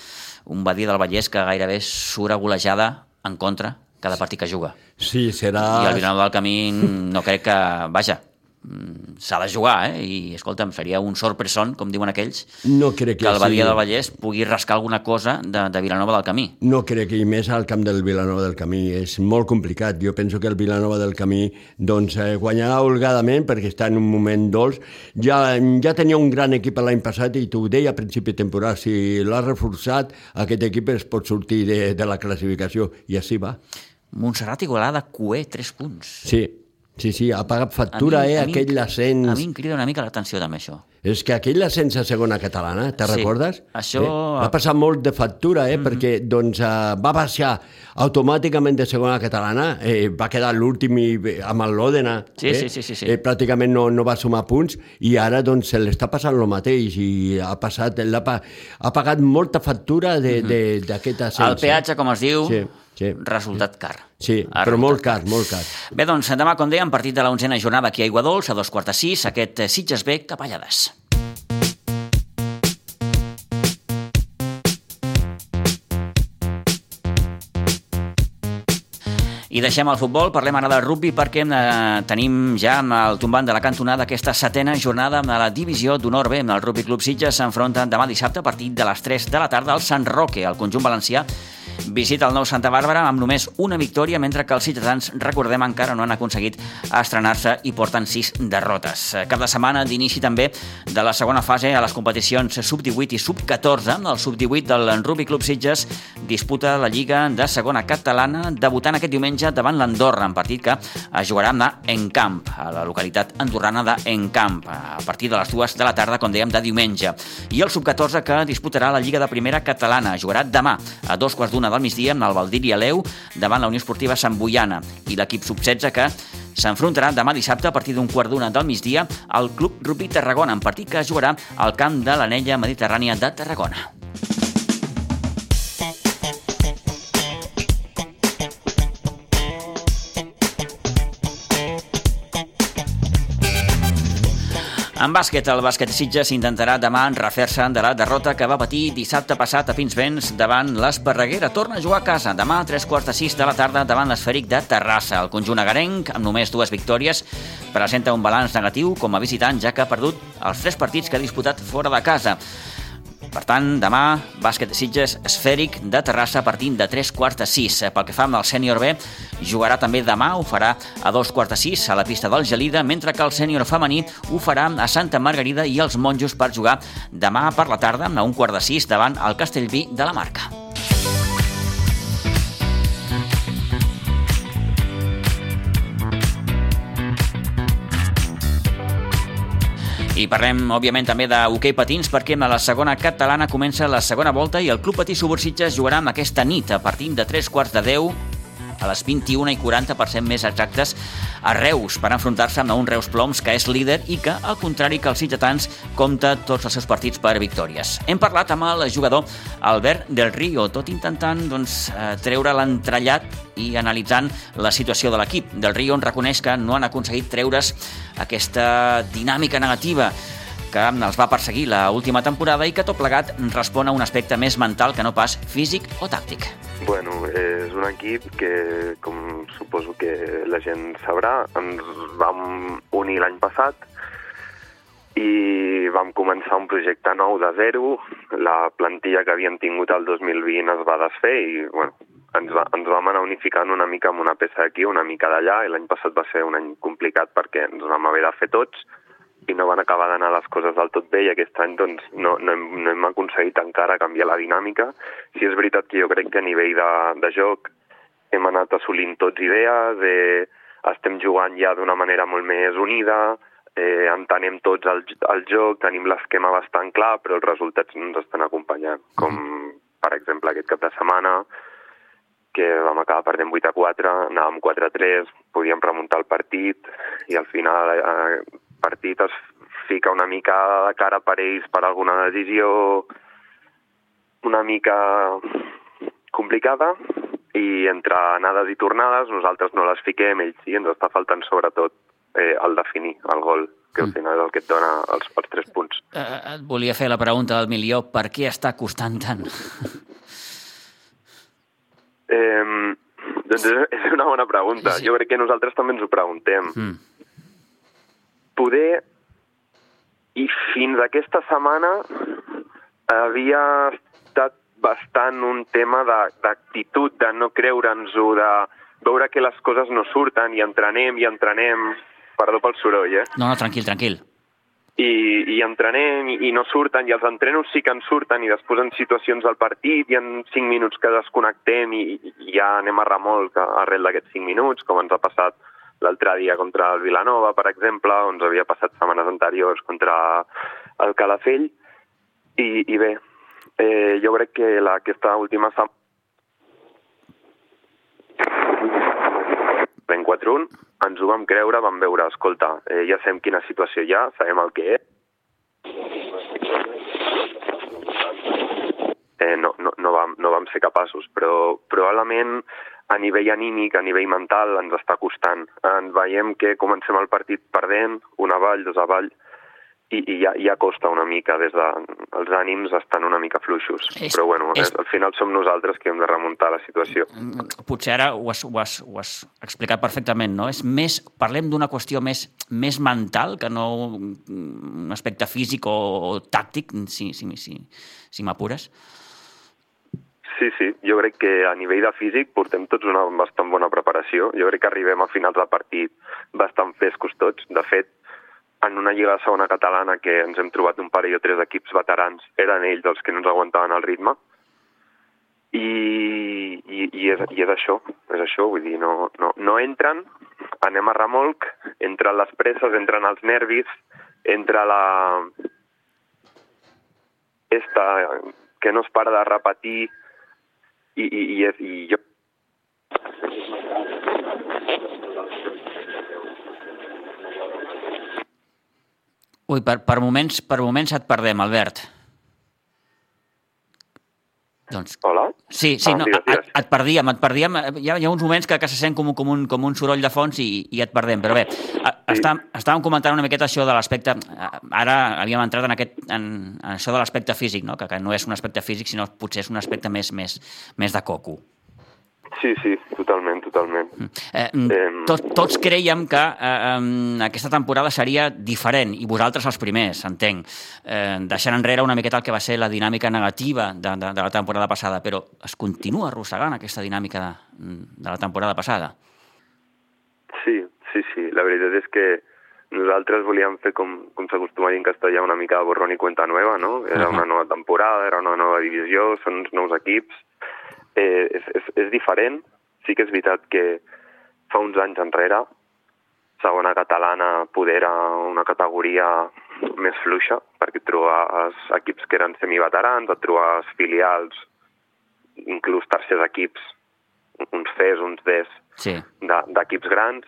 un Badia del Vallès que gairebé surt a golejada en contra cada partit que juga. Sí, serà... I el Vilanova del Camí no crec que... Vaja, s'ha de jugar, eh? I, escolta'm, seria un sorpresón, com diuen aquells, No crec que que el Badia sigui- del Vallès pugui rascar alguna cosa de, de Vilanova del Camí. No crec que i més al camp del Vilanova del Camí. És molt complicat. Jo penso que el Vilanova del Camí doncs, eh, guanyarà holgadament perquè està en un moment dolç. Ja, ja tenia un gran equip l'any passat i t'ho deia a principi de temporada. Si l'ha reforçat, aquest equip es pot sortir de, de la classificació i així va. Montserrat Igualada, Cué, 3 punts. Sí, sí, sí, ha pagat factura, eh, aquell ascens. A mi em crida una mica l'atenció també això. És que aquell ascens a segona catalana, te Sí, recordes? això- Eh? Va passar molt de factura, eh? Mm -hmm. perquè doncs, eh, va baixar automàticament de segona catalana, eh, va quedar l'últim i- amb el l'Òdena. Sí, eh? sí, sí, sí, sí. Eh, pràcticament no, no va sumar punts i ara doncs, se l'està passant el mateix i ha, passat, pa- ha pagat molta factura de- d'aquest ascens. El peatge, com es diu, Sí, sí. resultat car. Sí, Ha però molt car, molt car. Bé, doncs, demà, com dèiem, partit de la onzena jornada aquí a Aiguadols, a dos quarts de sis, aquest eh, Sitges B, Capellades. I deixem el futbol, parlem ara del rugby perquè eh, tenim ja amb el tombant de la cantonada aquesta setena jornada amb la divisió d'honor B. El Rugby Club Sitges s'enfronta demà dissabte a partir de les 3 de la tarda al Sant Roque, el conjunt valencià visita el nou Santa Bàrbara amb només una victòria, mentre que els ciutadans, recordem, encara no han aconseguit estrenar-se i porten sis derrotes. Cap de setmana d'inici també de la segona fase a les competicions sub-18 i sub-14. El sub-18 del Rugby Club Sitges disputa la Lliga de segona catalana, debutant aquest diumenge davant l'Andorra, en partit que es jugarà a Encamp, a la localitat andorrana d'Encamp, a partir de les dues de la tarda, com dèiem, de diumenge. I el sub-14 que disputarà la Lliga de Primera Catalana. Jugarà demà a dos quarts d'una del migdia amb el Valdir i Aleu davant la Unió Esportiva Sant Boiana i l'equip sub-16 que s'enfrontarà demà dissabte a partir d'un quart d'una del migdia al Club Rugby Tarragona, en partit que jugarà al camp de l'Anella Mediterrània de Tarragona. En bàsquet, el bàsquet Sitges intentarà demà refer-se de la derrota que va patir dissabte passat a Pinsbens davant l'Esparreguera. Torna a jugar a casa demà a tres quarts de sis de la tarda davant l'Esfèric de Terrassa. El conjunt agarenc, amb només dues victòries, presenta un balanç negatiu com a visitant, ja que ha perdut els tres partits que ha disputat fora de casa. Per tant, demà, bàsquet de Sitges esfèric de Terrassa partint de 3 quarts de 6. Pel que fa amb el sènior B, jugarà també demà, ho farà a 2 quarts de 6 a la pista del Gelida, mentre que el sènior femení ho farà a Santa Margarida i els monjos per jugar demà per la tarda a un quart de 6 davant el Castellví de la Marca. I parlem, òbviament, també d'hoquei patins perquè a la segona catalana comença la segona volta i el Club Patí Subursitges jugarà amb aquesta nit a partir de 3 quarts de 10 a les 21 i 40 per cent més exactes a Reus per enfrontar-se amb un Reus Ploms que és líder i que, al contrari que els sitgetans, compta tots els seus partits per victòries. Hem parlat amb el jugador Albert Del Río, tot intentant doncs, eh, treure l'entrellat i analitzant la situació de l'equip. Del Río en reconeix que no han aconseguit treure's aquesta dinàmica negativa que els va perseguir la última temporada i que tot plegat respon a un aspecte més mental que no pas físic o tàctic. Bueno, és un equip que, com suposo que la gent sabrà, ens vam unir l'any passat i vam començar un projecte nou de zero. La plantilla que havíem tingut el 2020 es va desfer i bueno, ens, va, ens vam anar unificant una mica amb una peça d'aquí, una mica d'allà, i l'any passat va ser un any complicat perquè ens vam haver de fer tots, i no van acabar d'anar les coses del tot bé i aquest any doncs, no, no, hem, no hem aconseguit encara canviar la dinàmica. Si és veritat que jo crec que a nivell de, de joc hem anat assolint tots idees, eh, estem jugant ja d'una manera molt més unida, eh, entenem tots el, el joc, tenim l'esquema bastant clar, però els resultats no ens estan acompanyant, com per exemple aquest cap de setmana, que vam acabar perdent 8 a 4, anàvem 4 a 3, podíem remuntar el partit i al final eh, partit es fica una mica de cara per ells per alguna decisió una mica complicada i entre anades i tornades nosaltres no les fiquem, ells sí, ens està faltant sobretot eh, el definir el gol, que al Mm. final és el que et dona els, els tres punts. Eh, et volia fer la pregunta del milió, per què està costant tant? Eh, doncs és, és una bona pregunta. Sí. Jo crec que nosaltres també ens ho preguntem. Mm. Poder i fins aquesta setmana havia estat bastant un tema d'actitud, de, de no creure'ns-ho, de veure que les coses no surten i entrenem i entrenem, perdó pel soroll, eh? No, no, tranquil, tranquil. I, i entrenem i, i no surten, i els entrenos sí que en surten, i després en situacions del partit i en 5 minuts que desconnectem i, i ja anem a remolc arrel d'aquests 5 minuts, com ens ha passat l'altre dia contra el Vilanova, per exemple, o ens havia passat setmanes anteriors contra el Calafell, i, i bé, eh, jo crec que la, aquesta última setmana ben 4-1, ens ho vam creure, vam veure, escolta, eh, ja sabem quina situació hi ha, sabem el que és, eh, no, no, no, vam, no vam ser capaços, però probablement a nivell anímic, a nivell mental, ens està costant. Ens veiem que comencem el partit perdent, un avall, dos avall, i, i ja, ja costa una mica, des de, els ànims estan una mica fluixos. És- Però bueno, és- al final som nosaltres que hem de remuntar la situació. Mm, Potser ara ho has, ho has, ho has explicat perfectament, no? És més, parlem d'una qüestió més, més mental que no un aspecte físic o, o tàctic, si, si, si, si m'apures. Sí, sí, jo crec que a nivell de físic portem tots una bastant bona preparació. Jo crec que arribem a finals de partit bastant frescos tots. De fet, en una lliga de segona catalana que ens hem trobat un parell o tres equips veterans, eren ells els que no ens aguantaven el ritme. I, i, i, és, i és això, és això, vull dir, no, no, no entren, anem a remolc, entren les presses, entren els nervis, entra la... Esta, que no es para de repetir i, i, i, i jo Ui, per, per, moments, per moments et perdem, Albert. Doncs... Hola? Sí, sí, Ah, no, digues, et, digues. et perdíem, et perdíem. Hi ha, hi ha uns moments que, que se sent com, un- com, un, com un soroll de fons i, i et perdem, però bé, a- està, estàvem comentant una miqueta això de l'aspecte... eh, Ara havíem entrat en, aquest, en, en això de l'aspecte físic, no? Que, que no és un aspecte físic, sinó potser és un aspecte més, més, més de coco. Sí, sí, totalment, totalment. Eh, Em. tot, tots creiem que eh, aquesta temporada seria diferent, i vosaltres els primers, entenc, eh, deixant enrere una miqueta el que va ser la dinàmica negativa de, de, de la temporada passada, però es continua arrossegant aquesta dinàmica de, de la temporada passada. Sí, sí, sí. La veritat és que nosaltres volíem fer com, com s'acostuma a dir en castellà una mica de borrón i cuenta nueva, no? Era una nova temporada, era una nova divisió, són uns nous equips. Eh, és, és, és diferent. Sí que és veritat que fa uns anys enrere segona catalana poder era una categoria més fluixa, perquè et trobaves equips que eren semiveterans, et trobaves filials, inclús tercers equips, uns Cs, uns Ds, Sí. de- d'equips grans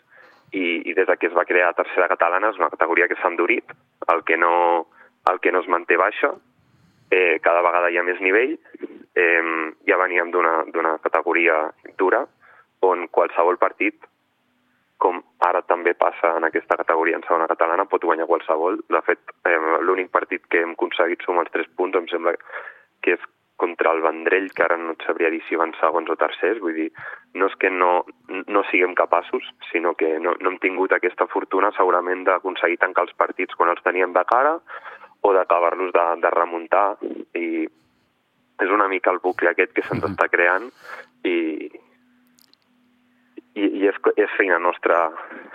i, i des de que es va crear tercera catalana és una categoria que s'ha endurit, el que no, el que no es manté baixa, eh, cada vegada hi ha més nivell, eh, ja veníem d'una categoria dura on qualsevol partit, com ara també passa en aquesta categoria en segona catalana, pot guanyar qualsevol. De fet, eh, l'únic partit que hem aconseguit sumar els tres punts em sembla que és contra el Vendrell, que ara no et sabria dir si van segons o tercers, vull dir, no és que no, no siguem capaços, sinó que no, no hem tingut aquesta fortuna segurament d'aconseguir tancar els partits quan els teníem de cara o d'acabar-los de, de remuntar. I és una mica el bucle aquest que se'ns està creant i, i, i és, és feina nostra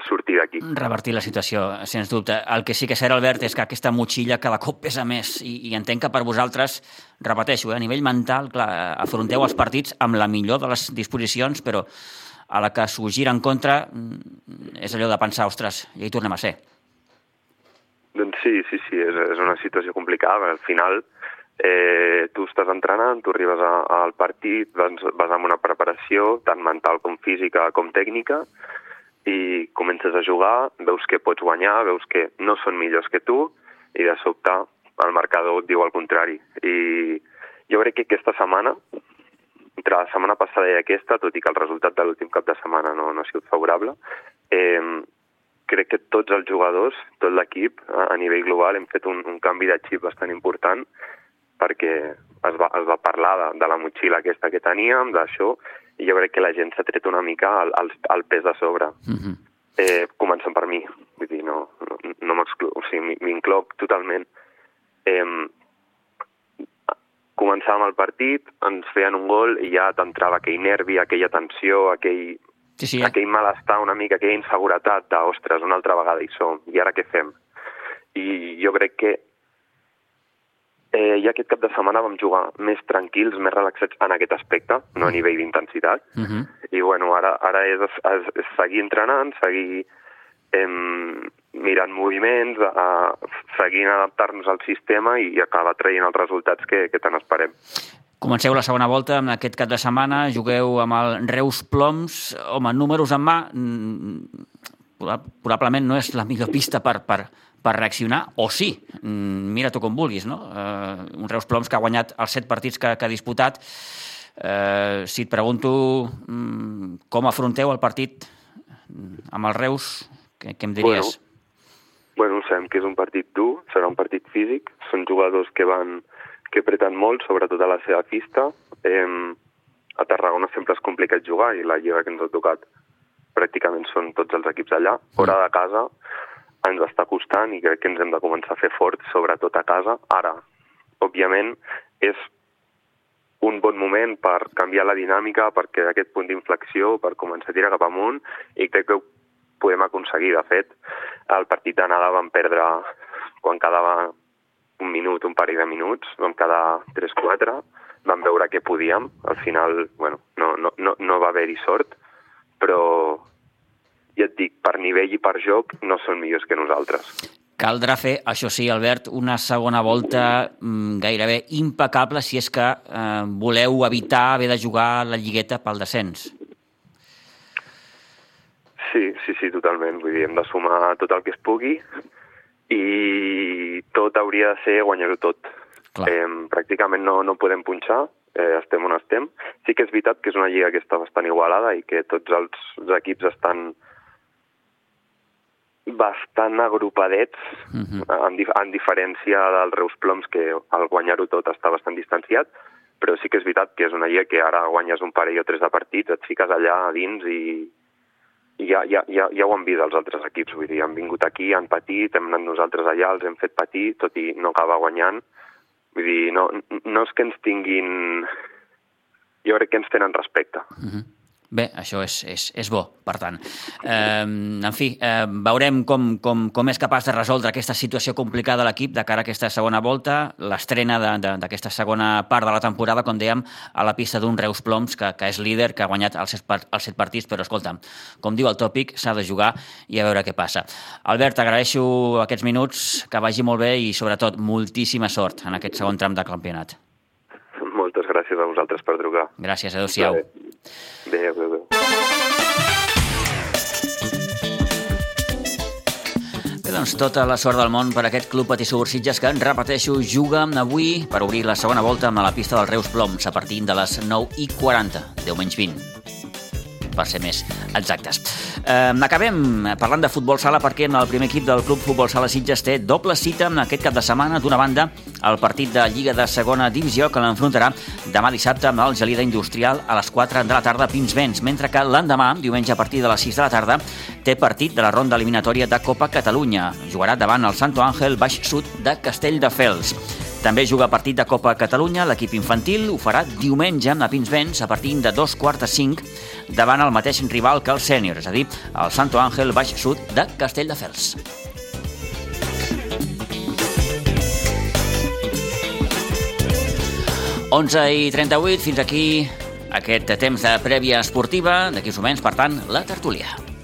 sortir d'aquí. Revertir la situació, sens dubte. El que sí que és cert, Albert, és que aquesta motxilla cada cop pesa més i, i entenc que per vosaltres, repeteixo, eh, a nivell mental, clar, afronteu els partits amb la millor de les disposicions, però a la que s'ho gira en contra mm, és allò de pensar, ostres, ja hi tornem a ser. Doncs sí, sí, sí, és, és una situació complicada, al final eh, tu estàs entrenant, tu arribes a, al partit, vas, vas amb una preparació, tant mental com física com tècnica, i comences a jugar, veus que pots guanyar, veus que no són millors que tu, i de sobte el marcador et diu el contrari. I jo crec que aquesta setmana, entre la setmana passada i aquesta, tot i que el resultat de l'últim cap de setmana no, no ha sigut favorable, eh, crec que tots els jugadors, tot l'equip, a, a nivell global, hem fet un, un canvi de xip bastant important perquè es va, es va parlar de, de la motxilla aquesta que teníem, d'això, i jo crec que la gent s'ha tret una mica el, el, el pes de sobre. Mm -hmm. Eh, començant per mi, vull dir, no, no, no. O sigui, m'incloc totalment. Eh, començàvem el partit, ens feien un gol i ja t'entrava aquell nervi, aquella tensió, aquell, Sí, sí, aquell malestar una mica, aquella inseguretat de, ostres, una altra vegada hi som, i ara què fem? I jo crec que eh, ja aquest cap de setmana vam jugar més tranquils, més relaxats en aquest aspecte, no a nivell d'intensitat, mm -hmm. i bueno, ara, ara és, és, és seguir entrenant, seguir em, mirant moviments, a, seguint adaptar-nos al sistema i acabar traient els resultats que, que tant esperem. Comenceu la segona volta en aquest cap de setmana, jugueu amb el Reus Ploms, home, números en mà, mm, proba- probablement no és la millor pista per, per, per reaccionar, o sí, mm, mira tu com vulguis, no? Eh, un Reus Ploms que ha guanyat els set partits que, que ha disputat. Eh, si et pregunto mm, com afronteu el partit mm, amb el Reus, què, què em diries? Bueno, sabem que és un partit dur, serà un partit físic, són jugadors que van que apreten molt, sobretot a la seva pista. Eh, a Tarragona sempre és complicat jugar i la lliga que ens ha tocat pràcticament són tots els equips allà. Fora de casa ens està costant i crec que ens hem de començar a fer forts, sobretot a casa. Ara, òbviament, és un bon moment per canviar la dinàmica, perquè aquest punt d'inflexió, per començar a tirar cap amunt, i crec que ho podem aconseguir. De fet, el partit d'anada vam perdre quan quedava un minut, un parell de minuts, vam quedar 3-4, vam veure que podíem, al final, bueno, no, no, no, no va haver-hi sort, però ja et dic, per nivell i per joc no són millors que nosaltres. Caldrà fer, això sí, Albert, una segona volta mm, gairebé impecable si és que eh, voleu evitar haver de jugar la lligueta pel descens. Sí, sí, sí, totalment. Vull dir, hem de sumar tot el que es pugui i tot hauria de ser guanyar-ho tot. Clar. Eh, pràcticament no, no podem punxar. eh, estem on estem. Sí que és veritat que és una lliga que està bastant igualada i que tots els equips estan bastant agrupadets, uh -huh. en, dif en diferència dels Reus Ploms, que al guanyar-ho tot està bastant distanciat, però sí que és veritat que és una lliga que ara guanyes un parell o tres de partits, et fiques allà a dins i, i ja, ja, ja, ja ho han vist els altres equips, vull dir, han vingut aquí, han patit, hem anat nosaltres allà, els hem fet patir, tot i no acabar guanyant. Vull dir, no, no és que ens tinguin... Jo crec que ens tenen respecte. Uh -huh. Bé, això és, és, és bo, per tant. Eh, en fi, eh, veurem com, com, com és capaç de resoldre aquesta situació complicada l'equip de cara a aquesta segona volta, l'estrena d'aquesta segona part de la temporada, com dèiem, a la pista d'un Reus Ploms, que, que és líder, que ha guanyat els set, els set partits, però escolta'm, com diu el tòpic, s'ha de jugar i a veure què passa. Albert, agraeixo aquests minuts, que vagi molt bé i, sobretot, moltíssima sort en aquest segon tram de campionat. Moltes gràcies a vosaltres per trucar. Gràcies, adeu-siau. Adéu. Adéu, adéu. Bé, doncs tota la sort del món per aquest club Patissó Ursitges que, repeteixo, juga avui per obrir la segona volta amb la pista del Reus Ploms a partir de les 9 i 40, 10 menys 20 per ser més exactes. Eh, acabem parlant de futbol sala perquè el primer equip del Club Futbol Sala Sitges té doble cita en aquest cap de setmana. D'una banda, el partit de Lliga de Segona Divisió que l'enfrontarà demà dissabte amb el Gelida Industrial a les 4 de la tarda a Pinsbens, mentre que l'endemà, diumenge a partir de les 6 de la tarda, té partit de la ronda eliminatòria de Copa Catalunya. Jugarà davant el Santo Ángel Baix Sud de Castelldefels. També juga partit de Copa Catalunya. L'equip infantil ho farà diumenge a Pinsbens a partir de dos quarts de cinc davant el mateix rival que el sènior, és a dir, el Santo Ángel Baix Sud de Castelldefels. Onze i 38, fins aquí aquest temps de prèvia esportiva. D'aquí uns moments, per tant, la tertúlia.